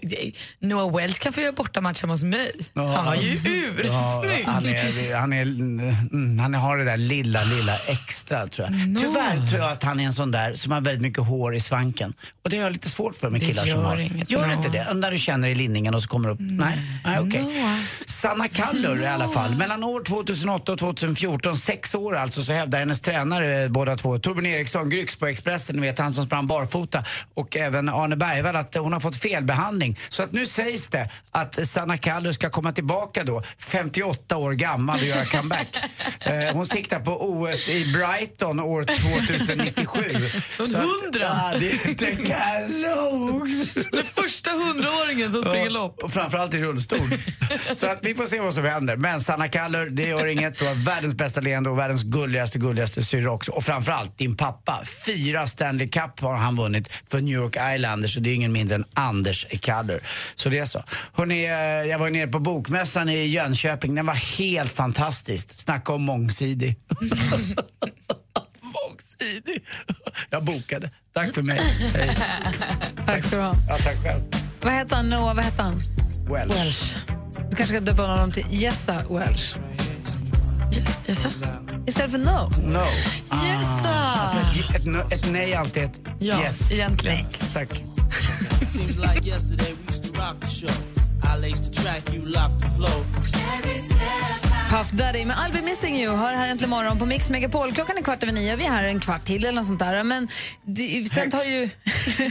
Noah Welch kan få göra bortamatch hemma hos mig. Han var ju ursnygg. han, är, han, är, mm, han har det där lilla, lilla extra tror jag. Nå. Tyvärr tror jag att han är en sån där som har väldigt mycket hår i svanken. Och det har jag lite svårt för med Det killar som gör har. inget, Gör Noah. inte det? När du känner i linningen och så kommer det upp. Nej, nej okej. Noah. Sanna Kallur i alla fall. Mellan år 2008 och 2014, sex år alltså, så hävdar hennes tränare eh, båda två, Torbjörn Eriksson, Gryx på Expressen, ni vet han som sprang barfota, och även Arne Bergvall att hon har fått felbehandling. Så att nu sägs det att Sanna Kallur ska komma tillbaka då, 58 år gammal och göra comeback. Eh, hon siktar på OS i Brighton år 2097. Så att- Hundra? Ja, det är inte klokt. Den första hundraåringen som springer lopp. Och framförallt i rullstol. Så att vi får se vad som händer. Men Sanna Kallur, det gör inget. Du har världens bästa leende och världens gulligaste, gulligaste syrra också. Och framförallt din pappa. Fyra Stanley Cup har han vunnit för New York Islanders och det är ingen mindre än Anders Kallur. Så det är så. Hörrni, eh, jag var nere på Bokmässan i Jönköping. Den var helt fantastisk. Snacka om mångsidig. mångsidig. Jag bokade. Tack för mig. Hej. Tack ska du ha. Ja, tack själv. Vad heter han? Noah, vad heter han? Welsh. Du kanske ska döpa honom till Jessa Welsh. Jessa? Istället för No. No. Jessa! För ett, ett, no- ett nej är alltid ett Ja, yes. egentligen. Tack. Puff Daddy med I'll be missing you har här äntligen morgon på Mix Megapol. Klockan är kvart över nio, vi är här en kvart till eller något sånt där. Men det, sen, tar ju,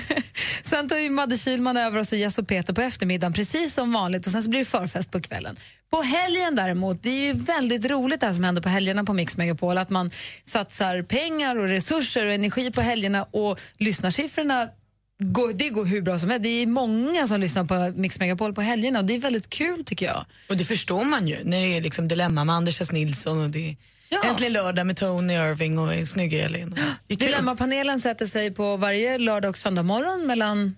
sen tar ju Madde Kihlman över oss och Jess och Peter på eftermiddagen precis som vanligt och sen så blir det förfest på kvällen. På helgen däremot, det är ju väldigt roligt det här som händer på helgerna på Mix Megapol. Att man satsar pengar och resurser och energi på helgerna och lyssnarsiffrorna går, det går hur bra som helst. Det är många som lyssnar på Mix Megapol på helgerna och det är väldigt kul tycker jag. Och det förstår man ju när det är liksom Dilemma med Anders S. Nilsson och det är Äntligen lördag med Tony Irving och snygga Elin. Dilemmapanelen sätter sig på varje lördag och söndag morgon mellan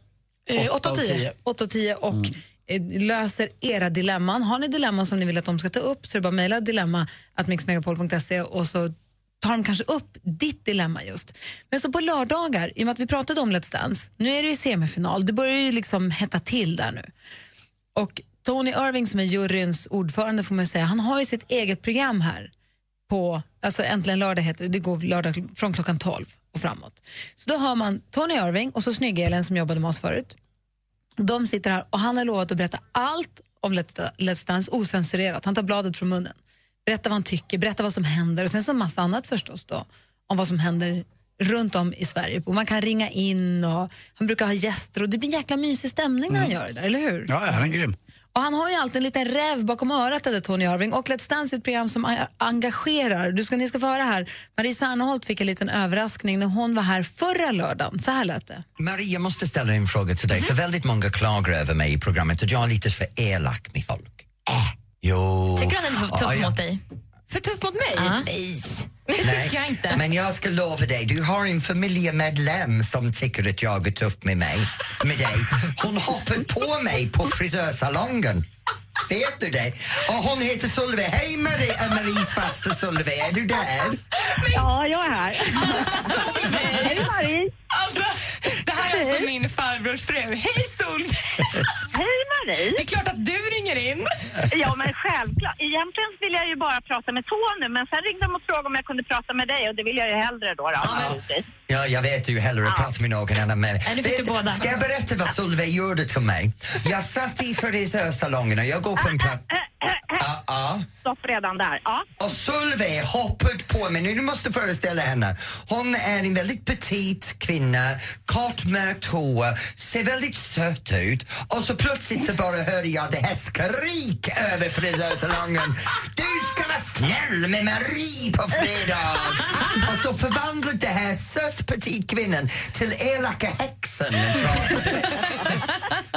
Eh, åtta och tio. 8 och 10 och eh, löser era dilemman. Har ni dilemman som ni vill att de ska ta upp så är det bara att mejla dilemma mixmegapol.se och så tar de kanske upp ditt dilemma just. Men så på lördagar, i och med att vi pratade om Let's Dance, nu är det ju semifinal, det börjar ju liksom hetta till där nu. Och Tony Irving som är juryns ordförande får man ju säga, han har ju sitt eget program här på, alltså äntligen lördag heter det, det går lördag från klockan 12 och framåt. Så då har man Tony Irving och så snygg-Elin som jobbade med oss förut. De sitter här och han har lovat att berätta allt om Let's Let's Dance osensurerat. Han tar bladet från munnen. Berätta vad han tycker, berätta vad som händer och sen så massa annat förstås då om vad som händer runt om i Sverige. Och man kan ringa in och han brukar ha gäster och det blir en jäkla mysig stämning när han gör det där, eller hur? Ja, han är grym. Och han har ju alltid en liten räv bakom örat, där Tony Irving. Och Let's Dance är ett program som engagerar. Du ska, ni ska få höra här. Marie Serneholt fick en liten överraskning när hon var här förra lördagen. Så här lät det. Marie, jag måste ställa en fråga till dig, för väldigt många klagar över mig i programmet och jag är lite för elak med folk. Äh, Jo. Tycker du han är för tuff Ja, mot dig? För tuff mot mig? Ja. Nej. Nej, jag. Men jag ska lova dig, du har en familjemedlem som tycker att jag är tuff med mig. Med dig. Hon hoppade på mig på frisörsalongen. Vet du det? Och hon heter Solveig. Hej Marie, Maries faster Solveig, är du där? Ja, jag är här. Hej Marie! Alltså, det här är alltså min farbrors fru. Hej Solveig! Hej Marie! Det är klart att du ringer in. Ja, men självklart. Egentligen vill jag ju bara prata med Tony, men sen ringde de och frågade om jag kunde prata med dig och det vill jag ju hellre då. då. Ja, jag vet ju hellre att prata med någon annan. Men vet. Ska jag berätta vad Solveig gjorde till mig? Jag satt i frisörsalongen och jag på en plats... Ja, ja. Stopp redan där. Ja. Och Solveig hoppade på mig. Nu du måste föreställa henne. Hon är en väldigt petit kvinna, kort mörkt hår, ser väldigt söt ut. Och så plötsligt så bara hörde jag det här skrik över frisörsalongen. Du ska vara snäll med Marie på fredag! Och så förvandlade det här söt petit kvinnan till elaka häxan.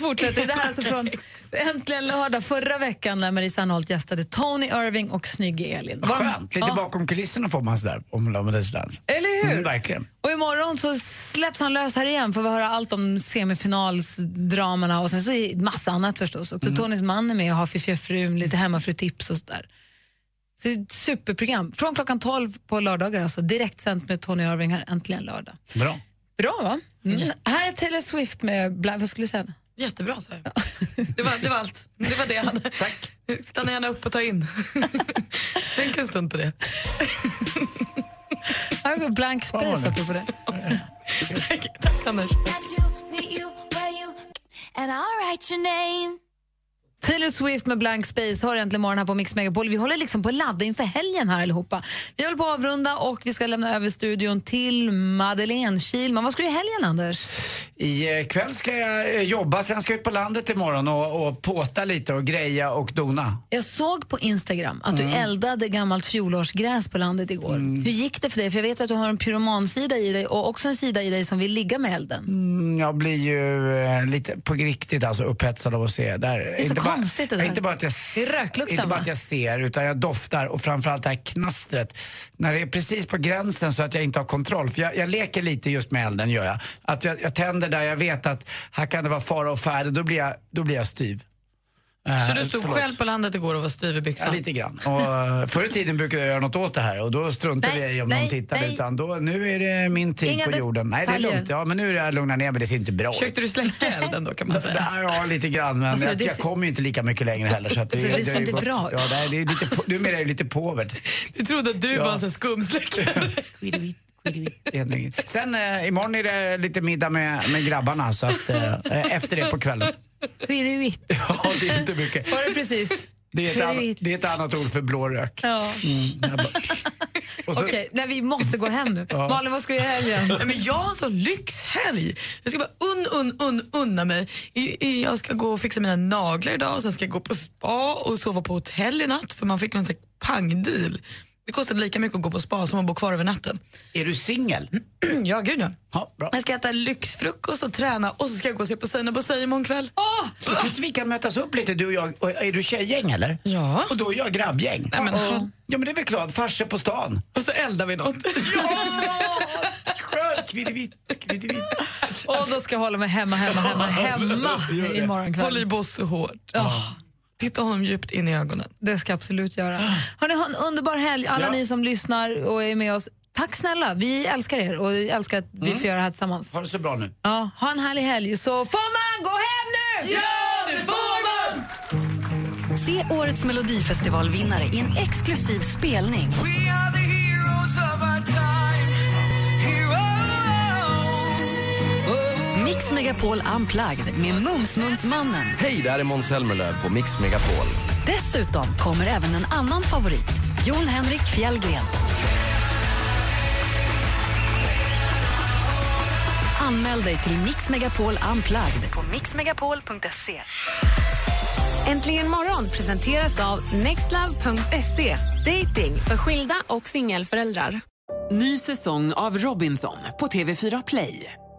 Fortsätter det. Här är alltså från Äntligen lördag förra veckan när Marie Serneholt gästade Tony Irving och snygge Elin. Var- Skönt, lite Ja. bakom kulisserna får man sådär om This Dance. Eller hur? Mm, verkligen. Och imorgon så släpps han lös här igen för vi höra allt om semifinalsdramerna och sen så massa annat förstås. Och Tonys man är med och har Fiffiga frun, lite hemmafrutips och sådär. Så det är ett superprogram. Från klockan 12 på lördagar alltså. Direkt sänt med Tony Irving här äntligen lördag. Bra. Bra va? Mm. Här är Taylor Swift med, Bla- vad skulle du säga? Jättebra, så det, var, det var allt. Det var det jag hade. Tack. Stanna gärna upp och ta in. Tänk en stund på det. Här går blank space apropå det. tack, tack, Anders. Taylor Swift med Blank Space har äntligen morgon här på Mix Megapol. Vi håller liksom på att ladda inför helgen här allihopa. Vi håller på att avrunda och vi ska lämna över studion till Madeleine Kilman. Vad ska du i helgen, Anders? I eh, kväll ska jag eh, jobba, sen ska jag ut på landet imorgon och, och påta lite och greja och dona. Jag såg på Instagram att du Mm. eldade gammalt fjolårsgräs på landet igår. Hur gick det för dig? För jag vet att du har en pyromansida i dig och också en sida i dig som vill ligga med elden. Mm, jag blir ju eh, lite på riktigt alltså upphetsad av att se. Där. Konstigt det där. Inte bara att jag, inte bara att jag ser, utan jag doftar och framförallt det här knastret. När det är precis på gränsen så att jag inte har kontroll. För jag, jag leker lite just med elden, gör jag. Att jag, jag tänder där jag vet att här kan det vara fara och färde, då blir jag, då blir jag styv. Eh, Så du stod förlåt. själv på landet igår och var styv i byxan? Ja, lite grann. Och, förr i tiden brukade jag göra något åt det här och då struntade Nej, jag i om nej, någon tittade. nej. Utan då, nu är det min tid Inga på jorden. Nej, det är lugnt. Ja, men nu är det jag lugnar ner mig. Det ser inte bra ut. Försökte du släcka elden då kan man säga? Ja, lite grann. Men Alltså, jag, det jag kommer ju inte lika mycket längre heller. Så att Så det har ser ju inte gått- bra ut. Ja, det är, det är lite, på- numera är det lite påvert. Du trodde att du Ja. var en sån skumsläckare? Det. Sen eh, imorgon är det lite middag med, med grabbarna så att eh, efter det på kvällen. Skidvitt. Ja, det är inte mycket. Var det precis? Det är ett, annat, det är ett annat ord för blå rök. Ja. Mm, Okej, nej, vi måste gå hem nu. Ja. Malin, vad ska du göra i helgen? Nej, men jag har en sån lyxhelg. Jag ska bara un, un, un, unna mig. Jag ska gå och fixa mina naglar idag och sen ska jag gå på spa och sova på hotell i natt för man fick någon pangdeal. Det kostade lika mycket att gå på spa som att bo kvar över natten. Är du singel? ja, gud ja. ja bra. Jag ska äta lyxfrukost och träna och så ska jag gå och se på Sina Bouzei imorgon kväll. Så kanske vi kan mötas upp lite du och jag. Och är du tjejgäng eller? Ja. Och då är jag grabbgäng. Nej, men- Och- Ja men det är väl klart, farsor på stan. Och så eldar vi något. Skönt, kviddivitt, kviddivitt. Och då ska jag hålla mig hemma, hemma, hemma, hemma imorgon kväll. Håll i Bosse hårt. Titta honom djupt in i ögonen. Det ska jag absolut göra. Hörrni, ha en underbar helg, alla Ja. ni som lyssnar och är med oss. Tack snälla, vi älskar er och älskar att vi Mm. får göra det här tillsammans. Ha det så bra nu. Ja, ha en härlig helg så får man gå hem nu! Ja, det får man! Se årets Melodifestivalvinnare i en exklusiv spelning. Mix Megapol Unplugged med Mums-Mums-mannen. Hej, det här är Måns Zelmerlöw på Mix Megapol. Dessutom kommer även en annan favorit, Jon Henrik Fjällgren. Anmäl dig till Mix Megapol Unplugged på mixmegapol.se. Äntligen morgon presenteras av nextlove.se. Dating för skilda och singelföräldrar. Ny säsong av Robinson på TV4 Play.